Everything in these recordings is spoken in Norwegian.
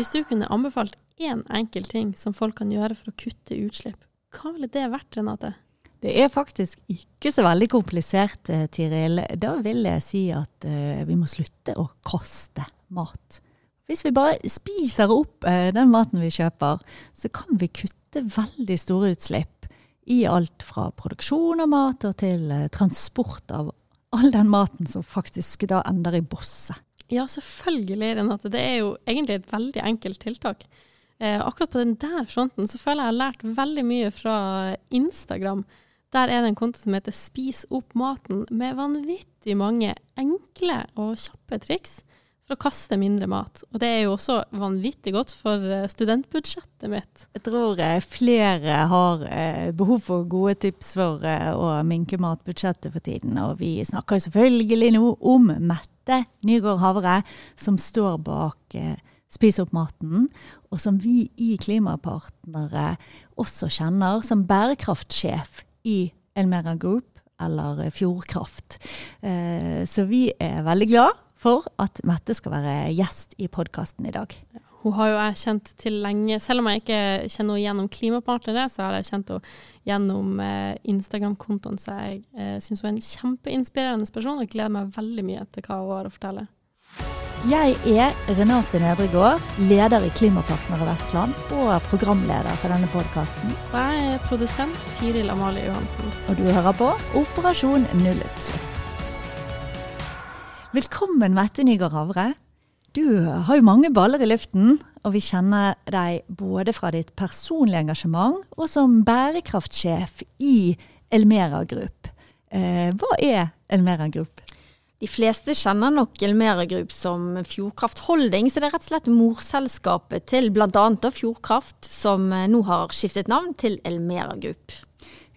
Hvis du kunne anbefalt én enkel ting som folk kan gjøre for å kutte utslipp, hva ville det vært, Renate? Det er faktisk ikke så veldig komplisert, eh, Tiril. Da vil jeg si at uh, vi må slutte å kaste mat. Hvis vi bare spiser opp uh, den maten vi kjøper, så kan vi kutte veldig store utslipp i alt fra produksjon av mat og til uh, transport av all den maten som faktisk da ender i bosset. Ja, selvfølgelig, Renate. Det er jo egentlig et veldig enkelt tiltak. Eh, akkurat på den der fronten så føler jeg jeg har lært veldig mye fra Instagram. Der er det en konto som heter Spis opp maten, med vanvittig mange enkle og kjappe triks for å kaste mindre mat. Og det er jo også vanvittig godt for eh, studentbudsjettet mitt. Jeg tror eh, flere har eh, behov for gode tips for å minke matbudsjettet for tiden. Og vi snakker selvfølgelig nå om Mette Nygaard Havre, som står bak Spis opp maten, og som vi i Klimapartnere også kjenner som bærekraftsjef i Elmera Group, eller Fjordkraft. Eh, så vi er veldig glad for at Mette skal være gjest i podkasten i dag. Hun har jo jeg kjent til lenge. Selv om jeg ikke kjenner henne gjennom Klimapartnere, så har jeg kjent henne gjennom eh, Instagram-kontoen. Så jeg eh, syns hun er en kjempeinspirerende person, og gleder meg veldig mye til hva hun har å fortelle. Jeg er Renate Nedregård, leder i Klimapartnere Vestland og programleder for denne podkasten. Og jeg er produsent Tiril Amalie Johansen. Og du hører på Operasjon nullutslipp. Velkommen, Mette Nygaard Havre. Du har jo mange baller i luften, og vi kjenner deg både fra ditt personlige engasjement og som bærekraftsjef i Elmera Group. Eh, hva er Elmera Group? De fleste kjenner nok Elmera Group som Fjordkraft Holding, så det er rett og slett morselskapet til bl.a. Fjordkraft, som eh, nå har skiftet navn til Elmera Group.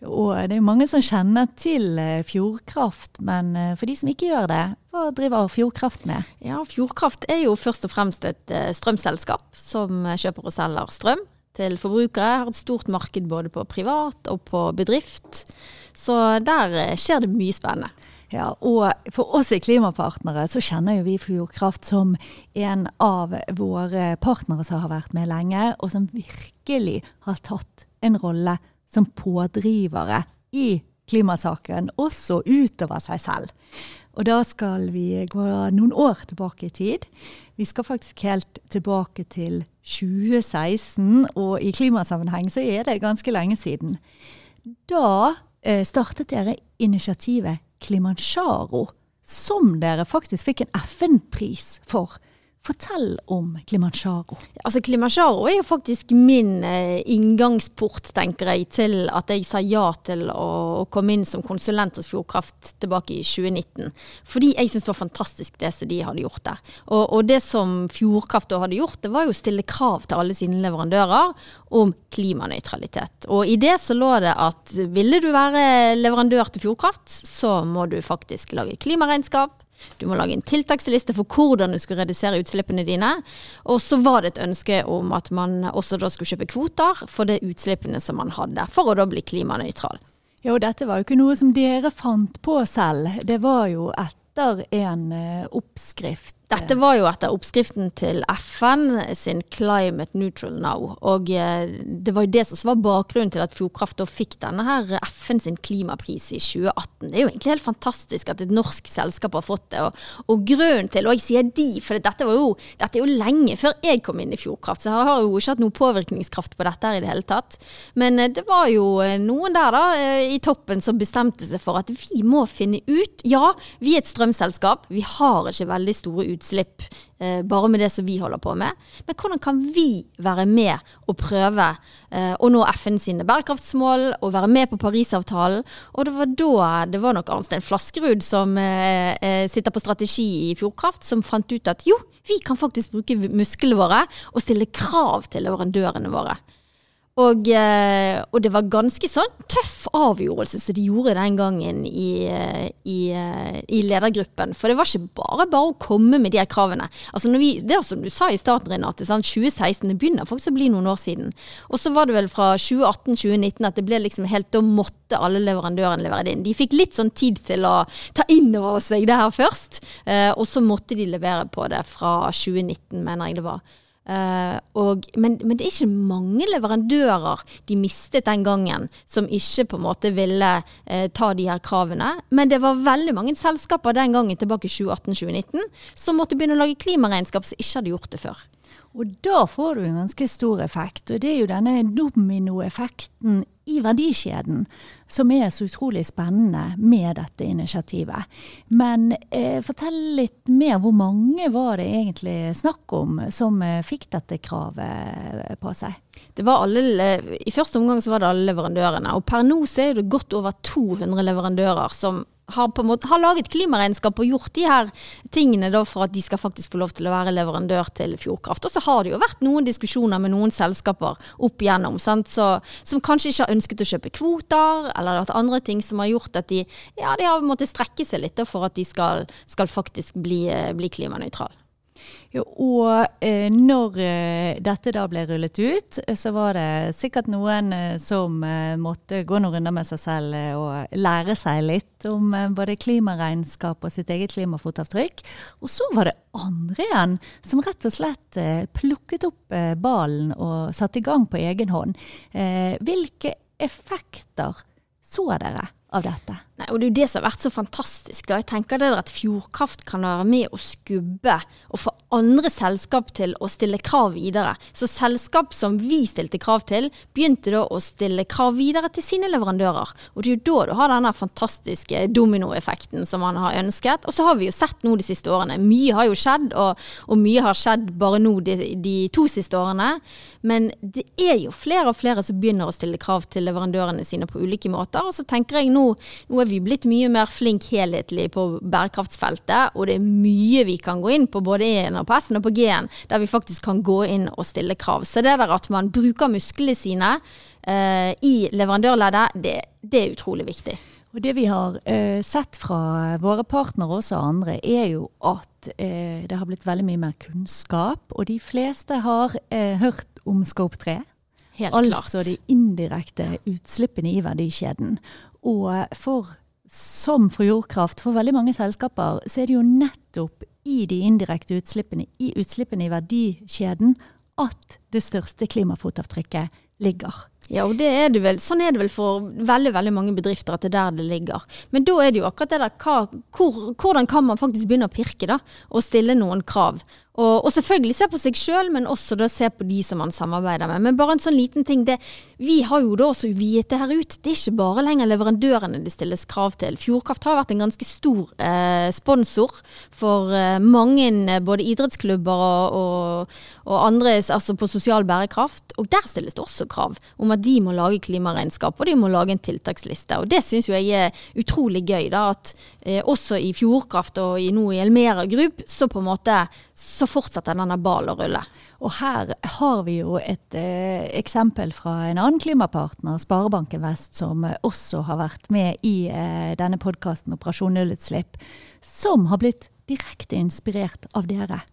Og det er mange som kjenner til eh, Fjordkraft, men eh, for de som ikke gjør det, hva driver Fjordkraft med? Ja, Fjordkraft er jo først og fremst et strømselskap som kjøper og selger strøm til forbrukere. Har et stort marked både på privat og på bedrift. Så der skjer det mye spennende. Ja, og for oss i Klimapartnere så kjenner jo vi Fjordkraft som en av våre partnere som har vært med lenge, og som virkelig har tatt en rolle som pådrivere i klimasaken, også utover seg selv. Og da skal vi gå noen år tilbake i tid. Vi skal faktisk helt tilbake til 2016, og i klimasammenheng så er det ganske lenge siden. Da eh, startet dere initiativet Klimansjaro, som dere faktisk fikk en FN-pris for. Fortell om Klimasjaro. Altså Kilimanjaro er jo faktisk min eh, inngangsport, tenker jeg, til at jeg sa ja til å, å komme inn som konsulent hos Fjordkraft tilbake i 2019. Fordi jeg syns det var fantastisk det som de hadde gjort der. Og, og det som Fjordkraft da hadde gjort, det var jo å stille krav til alle sine leverandører om klimanøytralitet. Og i det så lå det at ville du være leverandør til Fjordkraft, så må du faktisk lage klimaregnskap du må lage en tiltaksliste for hvordan du skulle redusere utslippene dine. Og så var det et ønske om at man også da skulle kjøpe kvoter for de utslippene som man hadde, for å da bli klimanøytral. Ja, og dette var jo ikke noe som dere fant på selv. Det var jo etter en uh, oppskrift dette var jo etter oppskriften til FN sin Climate Neutral Now. Og eh, det var jo det som var bakgrunnen til at Fjordkraft da fikk denne her FN sin klimapris i 2018. Det er jo egentlig helt fantastisk at et norsk selskap har fått det. Og, og grunnen til, og jeg sier de, for dette, var jo, dette er jo lenge før jeg kom inn i Fjordkraft, så jeg har jo ikke hatt noe påvirkningskraft på dette her i det hele tatt. Men eh, det var jo eh, noen der da, i toppen som bestemte seg for at vi må finne ut Ja, vi er et strømselskap, vi har ikke veldig store utslipp utslipp eh, bare med det som vi holder på med. Men hvordan kan vi være med og prøve eh, å nå FN sine bærekraftsmål og være med på Parisavtalen? Og det var da det var nok Arnstein Flaskerud som eh, sitter på strategi i Fjordkraft, som fant ut at jo, vi kan faktisk bruke musklene våre og stille krav til leverandørene våre. Og, eh, og, det var ganske sånn tøff avgjørelse som de gjorde den gangen i, eh, i, eh, i, ledergruppen. For det var ikke bare bare å komme med de her kravene. Altså vi, det er som du sa i starten, Renate. Sånn, 2016 det begynner faktisk å bli noen år siden. Og så var det vel fra 2018-2019 at det ble liksom helt Da måtte alle leverandørene levere det inn. De fikk litt sånn tid til å ta inn over seg det her først. og så måtte de levere på det fra 2019, mener jeg det var. Uh, og, men, men, det er ikke mange leverandører de mistet den gangen, som ikke på en måte ville uh, ta de her kravene. Men det var veldig mange selskaper den gangen tilbake i 2018-2019 som måtte begynne å lage klimaregnskap som ikke hadde gjort det før. Og da får du en ganske stor effekt. Og det er jo denne dominoeffekten i verdikjeden som er så utrolig spennende med dette initiativet. Men eh, fortell litt mer. Hvor mange var det egentlig snakk om som eh, fikk dette kravet på seg? Det var alle, I første omgang så var det alle leverandørene. Og per nå så er det godt over 200 leverandører som har, på måte, har laget klimaregnskap og gjort de her tingene da for at de skal faktisk få lov til å være leverandør til Fjordkraft. Og så har det jo vært noen diskusjoner med noen selskaper opp igjennom? Så, som kanskje ikke har ønsket å kjøpe kvoter, eller vært andre ting som har gjort at de, ja, de har måttet strekke seg litt for at de skal, skal faktisk bli, bli klimanøytrale. Jo, og eh, når eh, dette da ble rullet ut, så var det sikkert noen eh, som eh, måtte gå noen runder med seg selv eh, og lære seg litt om eh, både klimaregnskap og sitt eget klimafotavtrykk. Og så var det andre igjen som rett og slett plukket opp ballen og satte i gang på egen hånd. hvilke effekter så dere av dette? Nei, og Det er jo det som har vært så fantastisk. da. Jeg tenker det At Fjordkraft kan være med å skubbe og få andre selskap til å stille krav videre. Så selskap som vi stilte krav til, begynte da å stille krav videre til sine leverandører. Og det er jo da du har denne fantastiske dominoeffekten som man har ønsket. Og så har vi jo sett nå de siste årene. Mye har jo skjedd, og, og mye har skjedd bare nå de, de to siste årene. Men det er jo flere og flere som begynner å stille krav til leverandørene sine på ulike måter. Og så tenker jeg nå, nå er vi blitt mye mer flink helhetlig på bærekraftsfeltet, og det er mye vi kan gå inn på, både og på S-en og på G-en, der vi faktisk kan gå inn og stille krav. Så det der at man bruker musklene sine eh, i leverandørleddet, det, det, er utrolig viktig. Og Det vi har eh, sett fra våre partnere også andre, er jo at eh, det har blitt veldig mye mer kunnskap. Og de fleste har hørt om Scope 3. Helt altså klart. de indirekte utslippene i verdikjeden. Og for, som for jordkraft, for veldig mange selskaper, så er det jo nettopp i de indirekte utslippene, i utslippene i verdikjeden, at det største klimafotavtrykket ligger. Ja, og det er det vel, sånn er det vel for veldig veldig mange bedrifter at det er der det ligger. Men da er det jo akkurat det der hva, hvor, hvordan kan man faktisk begynne å pirke da, og stille noen krav. Og, og, selvfølgelig se på seg sjøl, men også da se på de som man samarbeider med. Men bare en sånn liten ting. Det, vi har jo da også viet det her ut. Det er ikke bare lenger leverandørene det stilles krav til. Fjordkraft har vært en ganske stor eh, sponsor for eh, mange eh, både idrettsklubber og, og, og, andre altså på sosial bærekraft. Og der stilles det også krav om at de må lage klimaregnskap, og de må lage en tiltaksliste. Og det syns jeg er utrolig gøy, da. At eh, også i Fjordkraft og i, nå i Elmera Group, så på en måte så fortsetter denne ballen å rulle. Og her har vi jo et eh, eksempel fra en annen klimapartner, Sparebanken Vest, som også har vært med i eh, denne podkasten Operasjon nullutslipp, som har blitt direkte inspirert av dere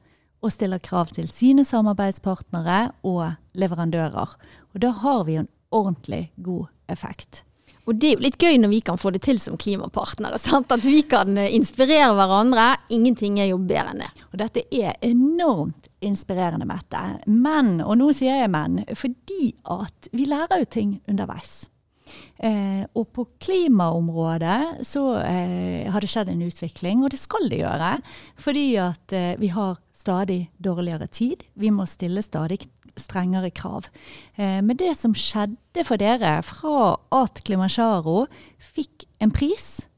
og stiller krav til sine samarbeidspartnere og leverandører. Og da har vi jo en ordentlig god effekt. Og det er jo litt gøy når vi kan få det til som klimapartnere. Sant? At vi kan eh, inspirere hverandre. Ingenting er jo bedre enn det. Og dette er enormt inspirerende, Mette. Men, og nå sier jeg men, fordi at vi lærer jo ting underveis. Eh, og på klimaområdet så eh, har det skjedd en utvikling, og det skal det gjøre. Fordi at eh, vi har stadig dårligere tid. Vi må stille stadig strengere krav. Eh, men det som skjedde for dere fra at Klimasjaro fikk en pris,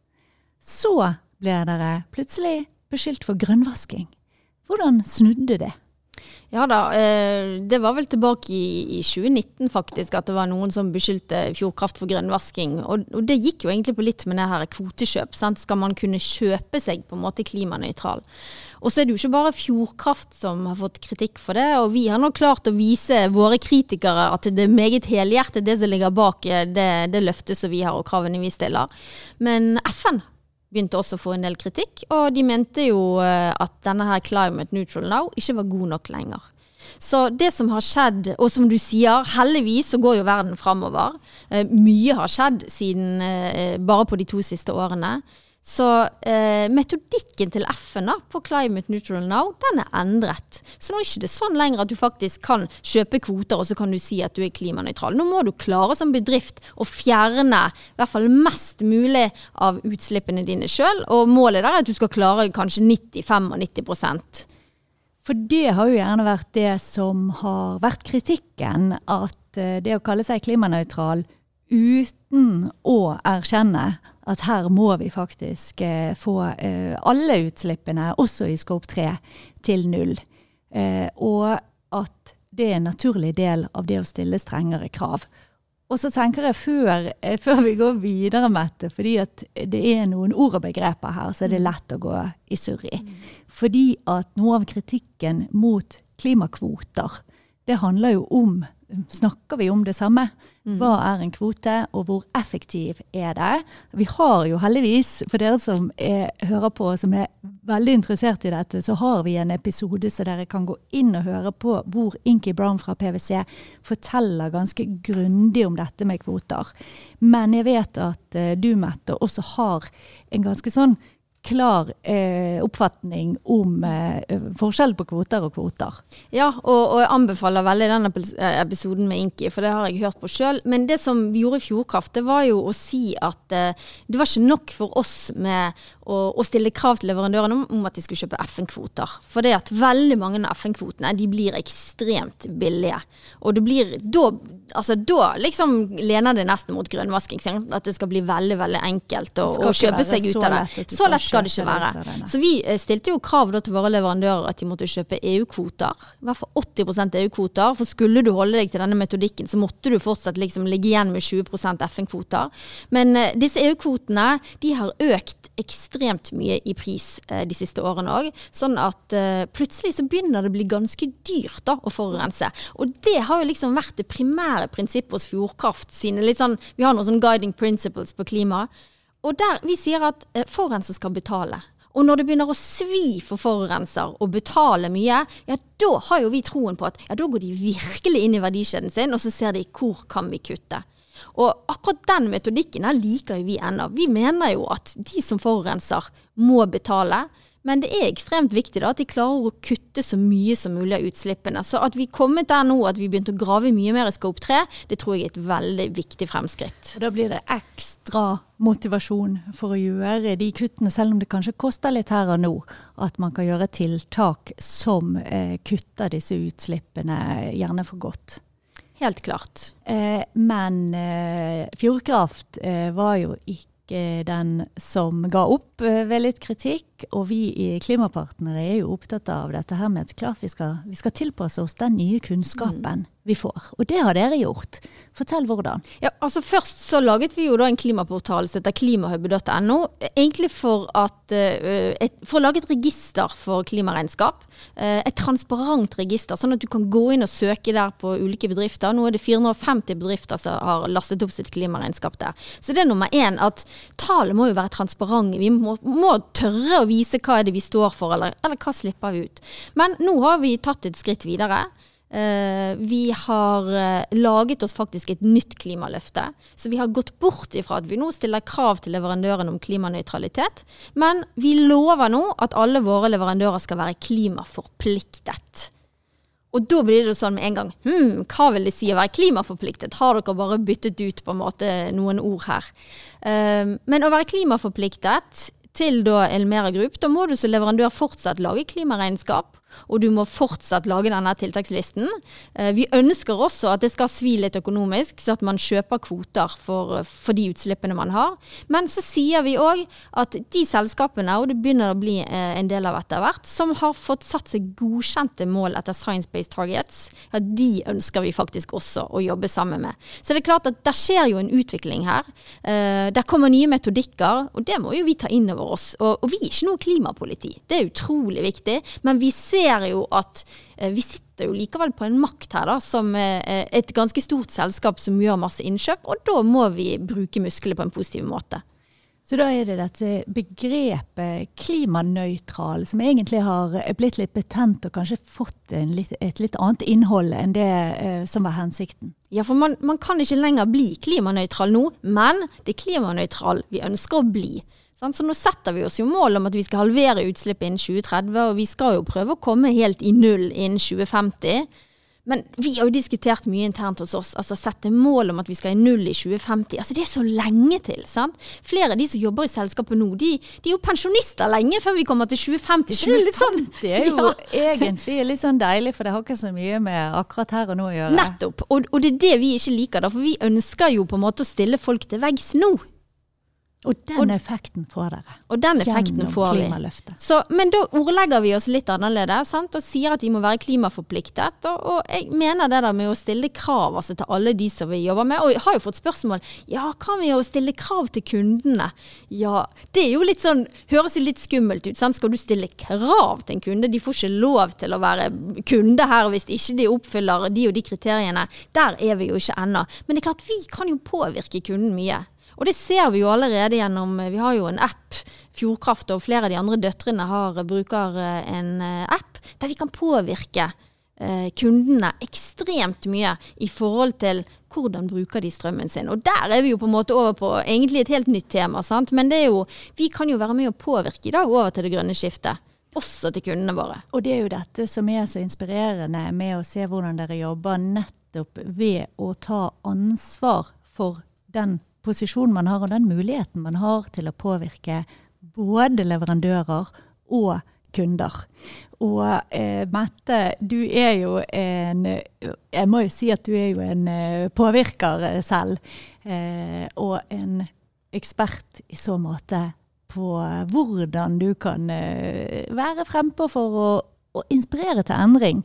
så ble dere plutselig beskyldt for grønnvasking. Hvordan snudde det? Ja da, eh, det var vel tilbake i 2019 faktisk at det var noen som beskyldte Fjordkraft for grønnvasking. Og, det gikk jo egentlig på litt med det her kvotekjøp. Sant? Skal man kunne kjøpe seg på en måte klimanøytral? Og så er det jo ikke bare Fjordkraft som har fått kritikk for det. Og vi har nå klart å vise våre kritikere at det er meget helhjertet det som ligger bak eh, det, det løftet som vi har og kravene vi stiller. Men FN begynte også å få en del kritikk, og de mente jo eh, at denne her Climate Neutral Now ikke var god nok lenger. Så det som har skjedd, og som du sier, heldigvis så går jo verden framover. Eh, mye har skjedd siden eh, bare på de to siste årene. Så eh, metodikken til FN da, på Climate Neutral Now, den er endret. Så nå er det ikke sånn lenger at du faktisk kan kjøpe kvoter, og så kan du si at du er klimanøytral. Nå må du klare som bedrift å fjerne i hvert fall mest mulig av utslippene dine sjøl, og målet der er at du skal klare kanskje 90-95 For det har jo gjerne vært det som har vært kritikken, at eh, det å kalle seg klimanøytral uten å erkjenne at her må vi faktisk eh, få eh, alle utslippene, også i Scope 3, til null. Eh, og at det er en naturlig del av det å stille strengere krav. Og så tenker jeg før, eh, før vi går videre, Mette, fordi det er noen ord og begreper her, så er det lett å gå i surr i. Fordi at noe av kritikken mot klimakvoter, det handler jo om Snakker vi om det samme? Hva er en kvote, og hvor effektiv er det? Vi har jo heldigvis, for dere som er, hører på som er veldig interessert i dette, så har vi en episode så dere kan gå inn og høre på hvor Inky Brown fra PwC forteller ganske grundig om dette med kvoter. Men jeg vet at eh, du, Mette, også har en ganske sånn klar eh, oppfatning om eh, forskjell på kvoter og kvoter. Ja, og, og jeg anbefaler veldig den eh, episoden med Inki, for det har jeg hørt på sjøl. Men det som vi gjorde i Fjordkraft, det var jo å si at eh, det var ikke nok for oss med å, å stille krav til leverandørene om, om at de skulle kjøpe FN-kvoter. For det at veldig mange av FN-kvotene de blir ekstremt billige. Og det blir da Altså da liksom lener det nesten mot grønnvasking. At det skal bli veldig, veldig enkelt å, å kjøpe seg ut av det. Så lett skal det ikke være. Så vi eh, stilte jo krav til våre leverandører at de måtte kjøpe EU-kvoter. I hvert fall 80% EU-kvoter. For skulle du holde deg til denne metodikken, så måtte du fortsatt liksom ligge igjen med 20 FN-kvoter. Men eh, disse EU-kvotene de har økt ekstremt mye i pris eh, de siste årene òg. Sånn at eh, plutselig så begynner det å bli ganske dyrt da, å forurense. Og det har jo liksom vært det primære prinsippet hos Fjordkraft sine litt sånn Vi har noen sånn guiding principles på klima. Og der vi sier at eh, forurenser skal betale. Og når det begynner å svi for forurenser og betale mye, ja da har jo vi troen på at ja, da går de virkelig inn i verdikjeden sin, og så ser de hvor kan vi kutte. Og akkurat den metodikken her liker jo vi ennå. Vi mener jo at de som forurenser må betale. Men det er ekstremt viktig da, at de klarer å kutte så mye som mulig av utslippene. Så at vi kommet der nå at vi begynte å grave mye mer i Scope 3, det tror jeg er et veldig viktig fremskritt. Og da blir det ekstra motivasjon for å gjøre de kuttene, selv om det kanskje koster litt her og nå. At man kan gjøre tiltak som eh, kutter disse utslippene, gjerne for godt. Helt klart. Eh, men eh, Fjordkraft eh, var jo ikke den som ga opp eh, ved litt kritikk. Og vi i Klimapartnere er jo opptatt av dette her med at klart vi skal, vi skal tilpasse oss den nye kunnskapen vi får. Og det har dere gjort. Fortell hvordan. Ja, altså Først så laget vi jo da en klimaportal som heter klimahub.no. Egentlig for, at, eh, et, for å lage et register for klimaregnskap. Eh, et transparent register, sånn at du kan gå inn og søke der på ulike bedrifter. Nå er det 450 bedrifter som har lastet opp sitt klimaregnskap der. Så det er nummer én at tallet må jo være transparent. Vi må, må tørre å vise hva er det vi står for, eller, eller hva slipper vi ut. Men nå har vi tatt et skritt videre. Uh, vi har eh, laget oss faktisk et nytt klimaløfte. Så vi har gått bort ifra at vi nå stiller krav til leverandøren om klimanøytralitet. Men vi lover nå at alle våre leverandører skal være klimaforpliktet. Og da blir det sånn med en gang Hm, hva vil det si å være klimaforpliktet? Har dere bare byttet ut på en måte noen ord her? Uh, men å være klimaforpliktet til da Elmera Group, da må du som leverandør fortsatt lage klimaregnskap. Og du må fortsatt lage denne tiltakslisten. Eh, Vi ønsker også at det skal svi litt økonomisk, så at man kjøper kvoter for, for de utslippene man har. Men så sier vi òg at de selskapene, og det begynner å bli eh, en del av etter hvert, som har fått satt seg godkjente mål etter Science Based Targets, ja, de ønsker vi faktisk også å jobbe sammen med. Så det er klart at det skjer jo en utvikling her. Eh, Der kommer nye metodikker, og det må jo vi ta inn over oss. Og, og vi er ikke noe klimapoliti. Det er utrolig viktig. Men vi ser jo at eh, vi sitter jo likevel på en makt her, da, som eh, et ganske stort selskap som gjør masse innkjøp, og da må vi bruke muskler på en positiv måte. Så da er det dette begrepet klimanøytral som egentlig har blitt litt betent og kanskje fått en litt, et litt annet innhold enn det eh, som var hensikten. Ja, for man, man kan ikke lenger bli klimanøytral nå, men det er klimanøytral vi ønsker å bli. Så nå setter vi oss jo mål om at vi skal halvere utslipp innen 2030, og vi skal jo prøve å komme helt i null innen 2050. Men vi har jo diskutert mye internt hos oss. altså Sette mål om at vi skal i null i 2050. altså Det er så lenge til. sant? Flere av de som jobber i selskapet nå, de, de er jo pensjonister lenge før vi kommer til 2050. Så det er litt sånn Det er jo ja. egentlig litt sånn deilig, for det har ikke så mye med akkurat her og nå å gjøre. Nettopp. Og, og det er det vi ikke liker, da. For vi ønsker jo på en måte å stille folk til veggs nå. Og den og, effekten får dere. Og den effekten får vi. Så, men da ordlegger vi oss litt annerledes sant? og sier at de må være klimaforpliktet. Og, og, jeg mener det der med å stille krav altså, til alle de som vi jobber med. Og jeg har jo fått spørsmål ja, kan vi jo stille krav til kundene. Ja, det er jo litt sånn, høres jo litt skummelt ut. Sant? Skal du stille krav til en kunde? De får ikke lov til å være kunde her hvis ikke de oppfyller de og de kriteriene. Der er vi jo ikke ennå. Men det er klart, vi kan jo påvirke kunden mye. Og det ser vi jo allerede gjennom Vi har jo en app, Fjordkraft, og flere av de andre døtrene har, bruker eh, en eh, app der vi kan påvirke eh, kundene ekstremt mye i forhold til hvordan bruker de strømmen sin. Og der er vi jo på en måte over på egentlig et helt nytt tema. sant? Men det er jo, vi kan jo være med å påvirke i dag over til det grønne skiftet. Også til kundene våre. Og det er jo dette som er så inspirerende med å se hvordan dere jobber nettopp ved å ta ansvar for den posisjonen man har, og den muligheten man har til å påvirke både leverandører og kunder. Og eh, Mette, du er jo en Jeg må jo si at du er jo en eh, påvirker selv. Eh, og en ekspert i så måte på hvordan du kan eh, være frempå for å, å inspirere til endring.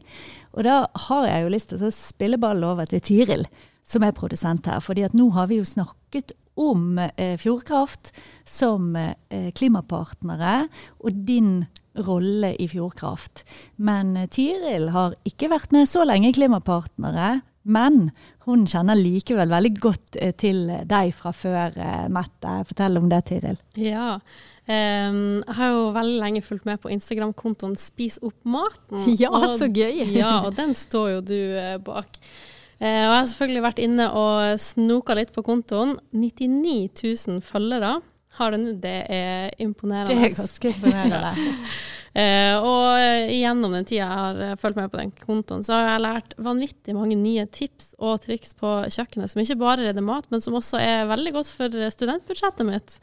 Og da har jeg jo lyst til å spille ball over til Tiril som er produsent her. fordi at nå har vi jo snakket om eh, Fjordkraft som eh, klimapartnere og din rolle i Fjordkraft. Men eh, Tiril har ikke vært med så lenge klimapartnere. Men hun kjenner likevel veldig godt eh, til deg fra før, eh, Mette. Fortell om det, Tiril. Ja, Um, jeg har jo veldig lenge fulgt med på Instagram-kontoen Spis opp maten. Ja, og, så gøy! ja, og den står jo du uh, bak. Eh, jeg har selvfølgelig vært inne og snoka litt på kontoen. 99 000 følgere har den. Det er imponerende. Det er ganske imponerende. eh, og gjennom den tida jeg har eh, fulgt med på den kontoen, så har jeg lært vanvittig mange nye tips og triks på kjøkkenet, som ikke bare redder mat, men som også er veldig godt for studentbudsjettet mitt.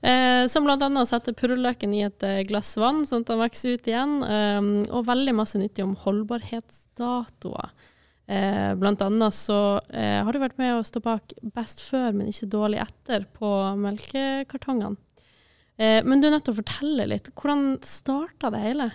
Eh, som bl.a. å sette purreløken i et eh, glass vann, sånn at den vokser ut igjen. Eh, og veldig masse nyttig om holdbarhetsdatoer. Eh, blant annet så eh, har du vært med å stå bak best før, men ikke dårlig etter på melkekartongene. Eh, men du er nødt til å fortelle litt. Hvordan starta det hele?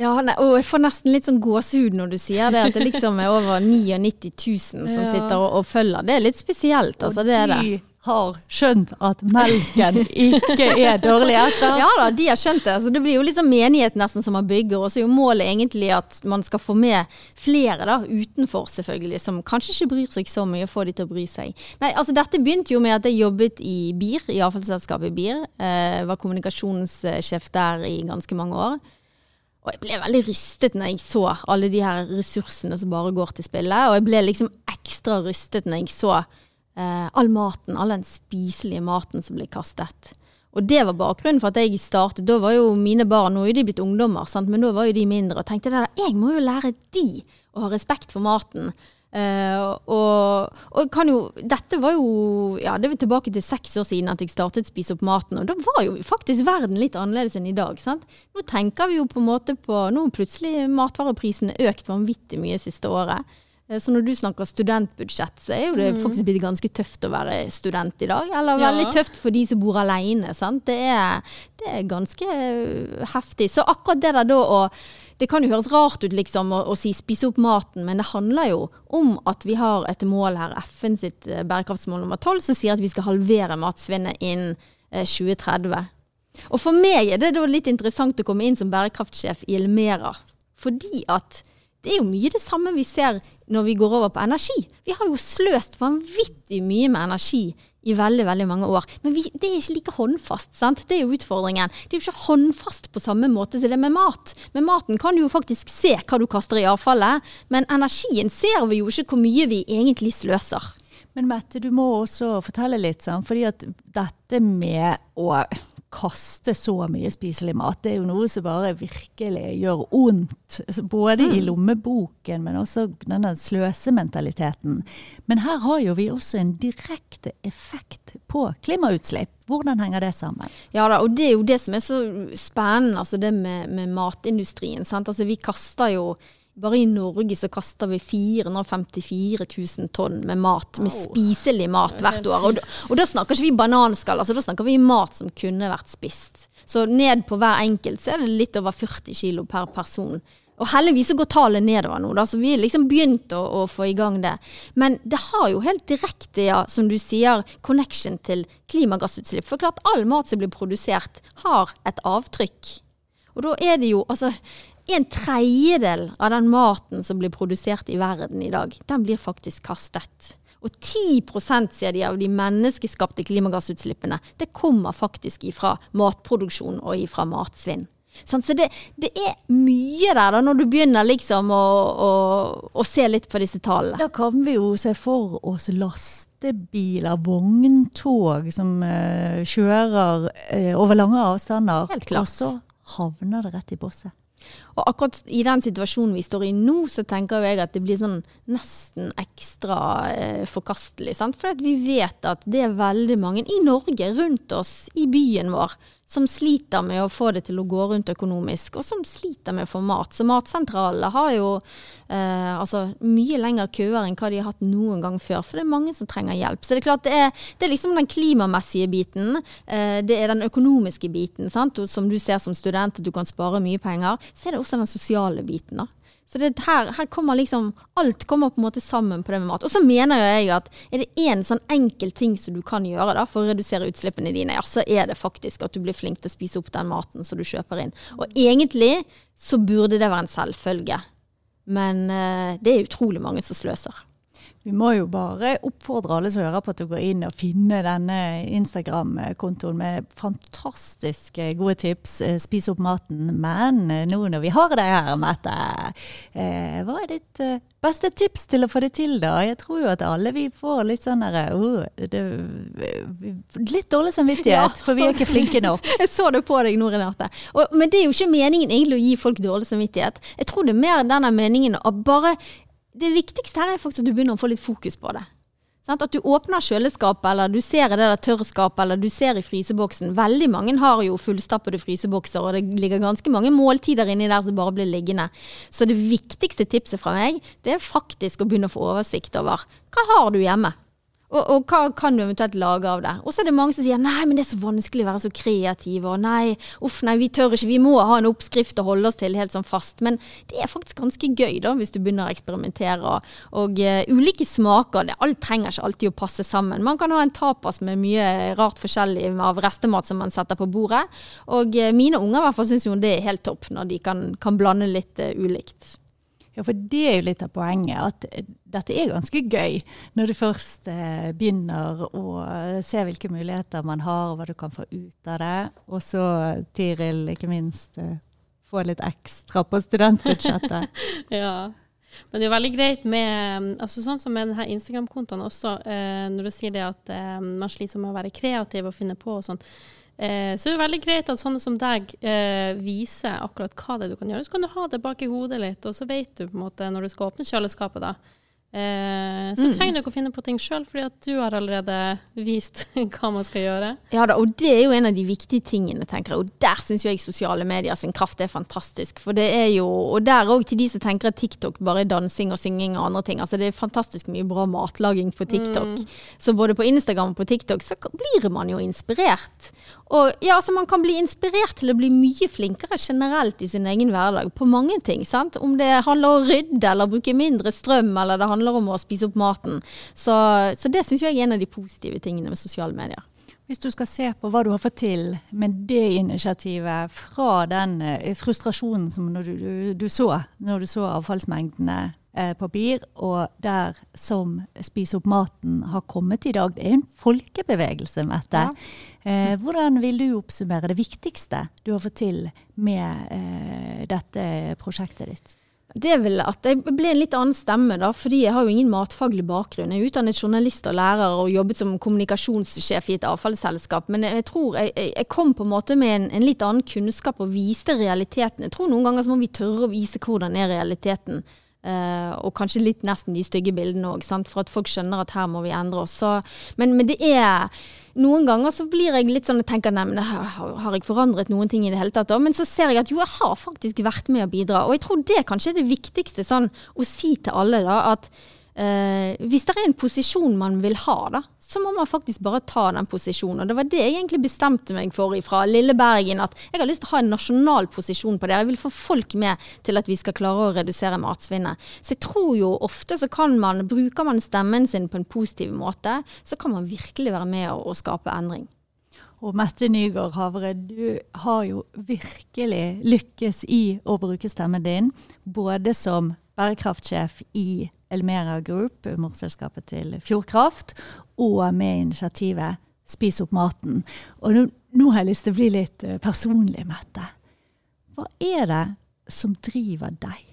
Ja, nei, og Jeg får nesten litt sånn gåsehud når du sier det, at det liksom er over 99 000 som ja. sitter og, og, følger. Det er litt spesielt. altså det er det har skjønt at melken ikke er dårlig etter. Ja da, de har skjønt det. Så det blir jo liksom menighet nesten som man bygger. Og så er jo målet egentlig at man skal få med flere da, utenfor, selvfølgelig, som kanskje ikke bryr seg så mye, og få de til å bry seg. Nei, altså dette begynte jo med at jeg jobbet i BIR, i avfallsselskapet BIR. Eh, var kommunikasjonssjef der i ganske mange år. Og jeg ble veldig rystet når jeg så alle de her ressursene som bare går til spille. Og jeg ble liksom ekstra rystet når jeg så all maten, all den spiselige maten som ble kastet. Og det var bakgrunnen for at jeg startet. Da var jo mine barn nå er de blitt ungdommer, sant? men da var jo de mindre. Og tenkte der, jeg må jo lære de å ha respekt for maten. Uh, og, og jo, dette var jo ja, det var tilbake til seks år siden at jeg startet Spise opp maten. Og da var jo faktisk verden litt annerledes enn i dag. Sant? Nå tenker vi jo på en måte på Nå plutselig matvareprisene økt vanvittig mye siste året. Eh, så når du snakker studentbudsjett, så er jo det mm. faktisk blitt ganske tøft å være student i dag. Eller ja. veldig tøft for de som bor alene. Sant? Det, er, det er ganske eh, heftig. Så akkurat det der da å det kan jo høres rart ut liksom å, å, si 'spise opp maten', men det handler jo om at vi har et mål her, FN sitt eh, bærekraftsmål nummer 12, som sier at vi skal halvere matsvinnet innen 2030. Og for meg er det da litt interessant å komme inn som bærekraftsjef i Elmera. Fordi at det er jo mye det samme vi ser når vi går over på energi. Vi har jo sløst vanvittig mye med energi i veldig veldig mange år. Men vi, det er ikke like håndfast. sant? Det er jo utfordringen. Det er jo ikke håndfast på samme måte som det er med mat. Med maten kan du jo faktisk se hva du kaster i avfallet, men energien ser vi jo ikke hvor mye vi egentlig sløser. Men Mette, du må også fortelle litt, sånn, fordi at dette med å kaste så mye spiselig mat. Det er jo noe som bare virkelig gjør vondt. Altså, både mm. i lommeboken, men også denne sløsementaliteten. Men her har jo vi også en direkte effekt på klimautslipp. Hvordan henger det sammen? Ja da, og det er jo det som er så spennende, altså det med, med matindustrien. Sant? Altså vi kaster jo bare i Norge så kaster vi 454 000 tonn med mat, med spiselig mat hvert år. Og, og da snakker ikke vi bananskall, altså da snakker vi mat som kunne vært spist. Så ned på hver enkelt så er det litt over 40 kilo per person. Og heldigvis så går tallet nedover nå, da, så vi har liksom begynt å, å, få i gang det. Men det har jo helt direkte, ja, som du sier, connection til klimagassutslipp. For klart all mat som blir produsert, har et avtrykk. Og da er det jo altså en tredjedel av den maten som blir produsert i verden i dag, den blir faktisk kastet. Og 10 sier de, av de menneskeskapte klimagassutslippene det kommer faktisk ifra matproduksjon og ifra matsvinn. Så det, det, er mye der da, når du begynner liksom å, å, å, se litt på disse tallene. Da kan vi jo se for oss lastebiler, vogntog som uh, kjører uh, over lange avstander. Helt klart. Og så havner det rett i bosset. Og akkurat i den situasjonen vi står i nå, så tenker jeg at det blir sånn nesten ekstra eh, forkastelig. For vi vet at det er veldig mange i Norge, rundt oss, i byen vår, som sliter med å få det til å gå rundt økonomisk, og som sliter med å få mat. Så matsentralene har jo eh, altså mye lengre køer enn hva de har hatt noen gang før, for det er mange som trenger hjelp. Så det er klart det er, det er liksom den klimamessige biten, eh, det er den økonomiske biten, sant? Som du ser som student, at du kan spare mye penger. Så er det også den sosiale biten. da. Så det, her, her, kommer liksom Alt kommer på en måte sammen på det med mat. Og så mener jo jeg at er det én sånn enkel ting som du kan gjøre da, for å redusere utslippene dine, ja, så er det faktisk at du blir flink til å spise opp den maten som du kjøper inn. Og egentlig så burde det være en selvfølge. Men uh, det er utrolig mange som sløser. Vi må jo bare oppfordre alle som hører på til å gå inn og finne denne Instagram-kontoen med fantastiske gode tips. Eh, spis opp maten. Men eh, nå når vi har deg her, Mette, eh, hva er ditt beste tips til å få det til, da? Jeg tror jo at alle vi får litt sånn derre oh, Litt dårlig samvittighet, ja. for vi er ikke flinke nok. Jeg så det på deg nå, Renate. Og, men det er jo ikke meningen egentlig å gi folk dårlig samvittighet. Jeg tror det er mer denne meningen å bare det viktigste her er faktisk at du begynner å få litt fokus på det. Sant? At du åpner kjøleskapet, eller du ser i det der tørrskapet, eller du ser i fryseboksen. Veldig mange har jo fullstappede frysebokser, og det ligger ganske mange måltider inni der som bare blir liggende. Så det viktigste tipset fra meg, det er faktisk å begynne å få oversikt over hva har du hjemme. Og, og, hva kan du eventuelt lage av det? Og så er det mange som sier nei, men det er så vanskelig å være så kreativ. Og nei, uff, nei, vi tør ikke. Vi må ha en oppskrift å holde oss til helt sånn fast. Men det er faktisk ganske gøy da, hvis du begynner å eksperimentere. Og, og uh, ulike smaker. Det, alt trenger ikke alltid å passe sammen. Man kan ha en tapas med mye rart forskjellig av restemat som man setter på bordet. Og uh, mine unger i hvert fall syns jo det er helt topp når de kan, kan blande litt uh, ulikt. Ja, for det er jo litt av poenget. At eh, dette er ganske gøy. Når du først eh, begynner å se hvilke muligheter man har, og hva du kan få ut av det. Og så, Tiril, ikke minst eh, få litt ekstra på studentbudsjettet. ja. Men det er veldig greit med altså Sånn som med denne Instagram-kontoen også, eh, når du sier det at eh, man sliter med å være kreativ og finne på og sånn. Eh, så det er veldig greit at sånne som deg eh, viser akkurat hva det er du kan gjøre. Så kan du ha det bak i hodet litt, og så vet du på en måte når du skal åpne kjøleskapet, da, Eh, så mm. trenger du ikke å finne på ting sjøl, fordi at du har allerede vist hva man skal gjøre. Ja da, og det er jo en av de viktige tingene, tenker jeg. Og der syns jeg sosiale medier sin kraft er fantastisk. For det er jo, og der òg til de som tenker at TikTok bare er dansing og synging og andre ting. Altså det er fantastisk mye bra matlaging på TikTok. Mm. Så både på Instagram og på TikTok så blir man jo inspirert. Og ja, altså man kan bli inspirert til å bli mye flinkere generelt i sin egen hverdag på mange ting. sant? Om det handler om å rydde eller bruke mindre strøm, eller det handler om å spise opp maten. Så, så det syns jeg er en av de positive tingene med sosiale medier. Hvis du skal se på hva du har fått til med det initiativet, fra den eh, frustrasjonen som du, du, du så når du så avfallsmengdene eh, papir, og der som Spis opp maten har kommet i dag. Det er en folkebevegelse, Mette. Ja. Eh, hvordan vil du oppsummere det viktigste du har fått til med eh, dette prosjektet ditt? Det er vel at jeg ble en litt annen stemme, da, fordi jeg har jo ingen matfaglig bakgrunn. Jeg er utdannet journalist og lærer og jobbet som kommunikasjonssjef i et avfallsselskap. Men jeg tror jeg, jeg kom på en måte med en, en, litt annen kunnskap og viste realiteten. Jeg tror noen ganger så må vi tørre å vise hvordan er realiteten. Uh, og kanskje litt nesten de stygge bildene òg, for at folk skjønner at her må vi endre oss. Så, men, men det er noen ganger så blir jeg litt sånn og tenker nei, men har jeg forandret noen ting i det hele tatt? Men så ser jeg at jo, jeg har faktisk vært med å bidra. Og jeg tror det kanskje er det viktigste sånn å si til alle, da, at Uh, hvis det er en posisjon man vil ha, da, så må man faktisk bare ta den posisjonen. Og Det var det jeg egentlig bestemte meg for fra Lille Bergen, at jeg har lyst til å ha en nasjonal posisjon på det. Jeg vil få folk med til at vi skal klare å redusere matsvinnet. Så jeg tror jo ofte så kan man, bruker man stemmen sin på en positiv måte, så kan man virkelig være med og, og skape endring. Og Mette Nygaard Havre, du har jo virkelig lykkes i å bruke stemmen din, både som bærekraftsjef i Elmera Group, morselskapet til Fjordkraft, og med initiativet Spis opp maten. Og nå, nå har jeg lyst til å bli litt eh, personlig, Mette. Hva er det som driver deg?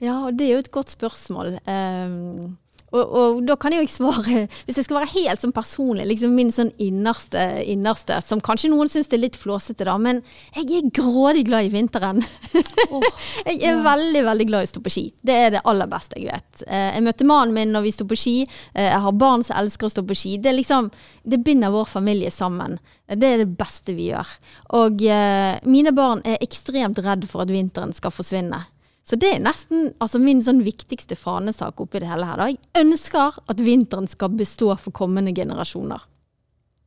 Ja, det er jo et godt spørsmål. Um, og, og, da kan jeg jo ikke svare, hvis jeg skal være helt sånn personlig, liksom min sånn innerste, innerste som kanskje noen syns er litt flåsete, da, men jeg er grådig glad i vinteren. Oh, jeg er ja. veldig, veldig glad i å stå på ski. Det er det aller beste jeg vet. Eh, jeg møtte mannen min når vi sto på ski. Eh, jeg har barn som elsker å stå på ski. Det, liksom, det binder vår familie sammen. Det er det beste vi gjør. Og eh, mine barn er ekstremt redd for at vinteren skal forsvinne. Så det er nesten altså min sånn viktigste fanesak oppi det hele her. Da. Jeg ønsker at vinteren skal bestå for kommende generasjoner.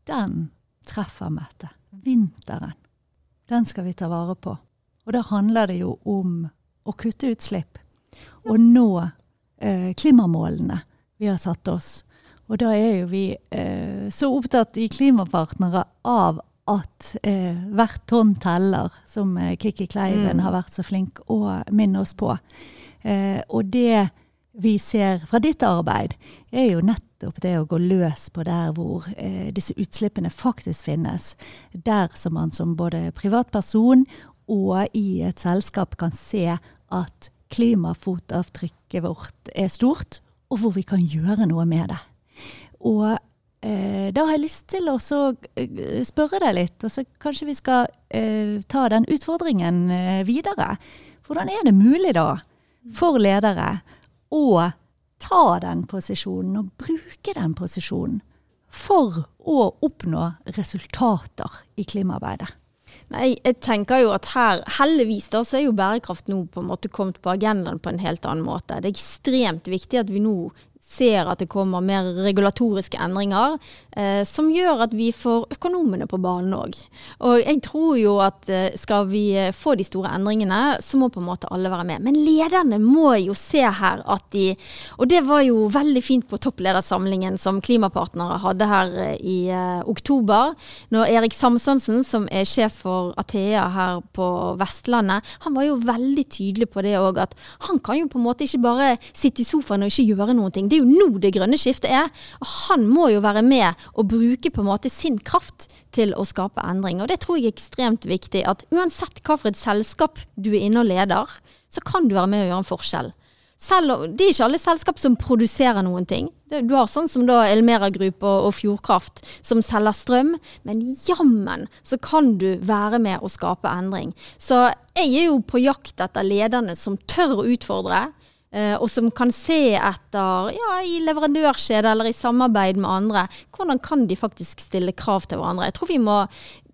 Den treffer Mette. Vinteren. Den skal vi ta vare på. Og da handler det jo om å kutte utslipp. Og nå eh, klimamålene vi har satt oss. Og da er jo vi eh, så opptatt i Klimapartnere av at eh, hvert tonn teller, som eh, Kikki Kleiven mm. har vært så flink å minne oss på. Eh, og det vi ser fra ditt arbeid, er jo nettopp det å gå løs på der hvor eh, disse utslippene faktisk finnes. Der som man som både privatperson og i et selskap kan se at klimafotavtrykket vårt er stort, og hvor vi kan gjøre noe med det. Og da har jeg lyst til å eh, spørre deg litt, og så kanskje vi skal eh, ta den utfordringen eh, videre. Hvordan er det mulig da for ledere å ta den posisjonen og bruke den posisjonen for å oppnå resultater i klimaarbeidet? Nei, jeg tenker jo at her, Heldigvis da, så er jo bærekraft nå på en måte kommet på agendaen på en helt annen måte. Det er ekstremt viktig at vi nå ser at det kommer mer regulatoriske endringer, eh, som gjør at vi får økonomene på banen òg. Og jeg tror jo at eh, skal vi eh, få de store endringene, så må på en måte alle være med. Men lederne må jo se her at de Og det var jo veldig fint på toppledersamlingen som Klimapartnere hadde her eh, i eh, oktober, når Erik Samsonsen, som er sjef for Athea her på Vestlandet, han var jo veldig tydelig på det òg, at han kan jo på en måte ikke bare sitte i sofaen og ikke gjøre noen ting. Det er jo jo nå det grønne skiftet er. Og han må jo være med og bruke på en måte sin kraft til å skape endring. Og det tror jeg er ekstremt viktig. At uansett hva for et selskap du er inne og leder, så kan du være med og gjøre en forskjell. Selv, det er ikke alle selskap som produserer noen ting. Du har sånn som da Elmera Group og, og Fjordkraft som selger strøm, men jammen så kan du være med å skape endring. Så jeg er jo på jakt etter lederne som tør å utfordre, og som kan se etter, ja, i leverandørkjede eller i samarbeid med andre, hvordan kan de faktisk stille krav til hverandre. Jeg tror vi må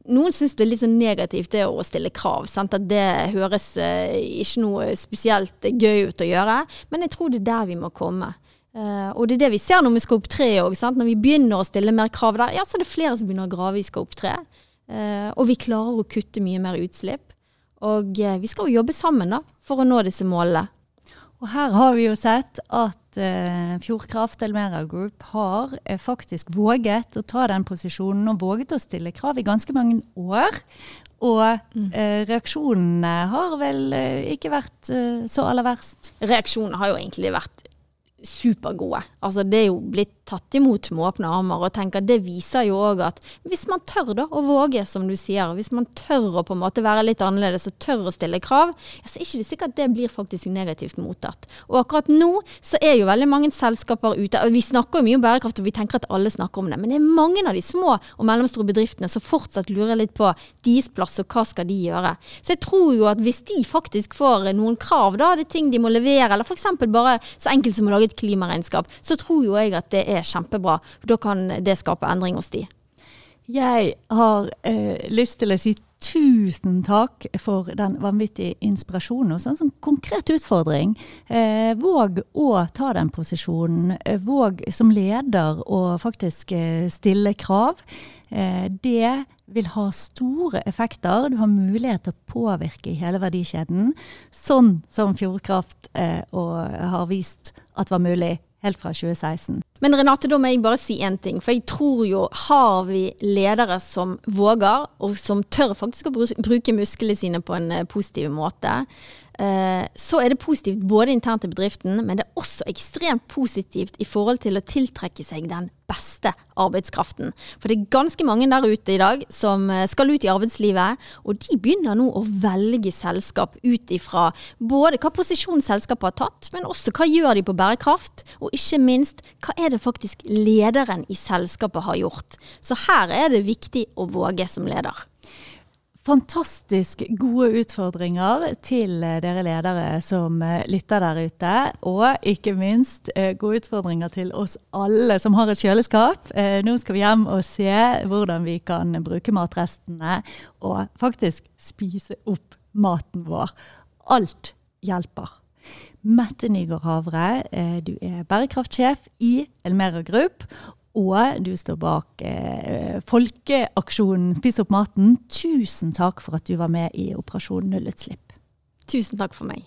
noen syns det er litt sånn negativt det å stille krav. Sant? At det høres eh, ikke noe spesielt gøy ut å gjøre. Men jeg tror det er der vi må komme. Uh, og det er det vi ser nå med skal 3 òg. Når vi begynner å stille mer krav der, ja, så er det flere som begynner å grave i skal 3. Uh, og vi klarer å kutte mye mer utslipp. Og vi skal jo jobbe sammen da, for å nå disse målene. Og her har vi jo sett at eh, Fjordkraft Elmera Group har eh, faktisk våget å ta den posisjonen og våget å stille krav i ganske mange år. Og mm. eh, reaksjonene har vel eh, ikke vært eh, så aller verst. Reaksjonene har jo egentlig vært supergode. Altså, det er jo blitt tatt imot med åpne armer. Og tenker det viser jo òg at hvis man tør da å våge, som du sier, hvis man tør å på en måte være litt annerledes og tør å stille krav, så er ikke det sikkert at det blir faktisk negativt mottatt. Og akkurat nå så er jo veldig mange selskaper ute. og Vi snakker jo mye om bærekraft, og vi tenker at alle snakker om det. Men det er mange av de små og mellomstore bedriftene som fortsatt lurer litt på deres plass, og hva skal de gjøre. Så jeg tror jo at hvis de faktisk får noen krav, da, det er ting de må levere, eller f.eks. bare så enkelt som å lage et klimaregnskap, så tror jo jeg at det er kjempebra. For da kan det skape endring hos de. Jeg har eh, lyst til å si tusen takk for den vanvittige inspirasjonen. Og sånn som konkret utfordring. Eh, våg å ta den posisjonen. Eh, våg som leder å faktisk eh, stille krav. Eh, det vil ha store effekter. Du har mulighet til å påvirke hele verdikjeden. Sånn som Fjordkraft eh, har vist at var mulig helt fra 2016. Men Renate, da må jeg bare si én ting. For jeg tror jo har vi ledere som våger, og som tør faktisk å bruke musklene sine på en eh, positiv måte, så er det positivt både internt i bedriften, men det er også ekstremt positivt i forhold til å tiltrekke seg den beste arbeidskraften. For det er ganske mange der ute i dag som eh, skal ut i arbeidslivet, og de begynner nå å velge selskap ut ifra både hva posisjon selskapet har tatt, men også hva gjør de på bærekraft, og ikke minst hva er det faktisk lederen i selskapet har gjort. Så her er det viktig å våge som leder fantastisk gode utfordringer til eh, dere ledere som eh, lytter der ute. Og ikke minst eh, gode utfordringer til oss alle som har et kjøleskap. Nå skal vi hjem og se hvordan vi kan bruke matrestene og faktisk spise opp maten vår. Alt hjelper. Mette Nygaard Havre, du er bærekraftsjef i Elmera Group. Og du står bak eh, folkeaksjonen Spis opp maten. Tusen takk for at du var med i Operasjon nullutslipp. Tusen takk for meg.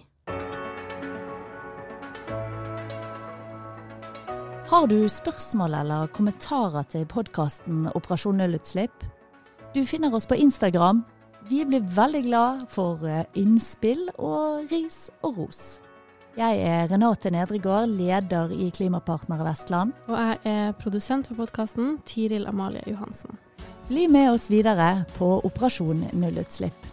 Har du spørsmål eller kommentarer til podkasten Operasjon nullutslipp? Du finner oss på Instagram. Vi blir veldig glad for eh, innspill og ris og ros. Jeg er Renate Nedregård, leder i Klimapartnere Vestland. Og jeg er produsent for podkasten, Tiril Amalie Johansen. Bli med oss videre på Operasjon nullutslipp.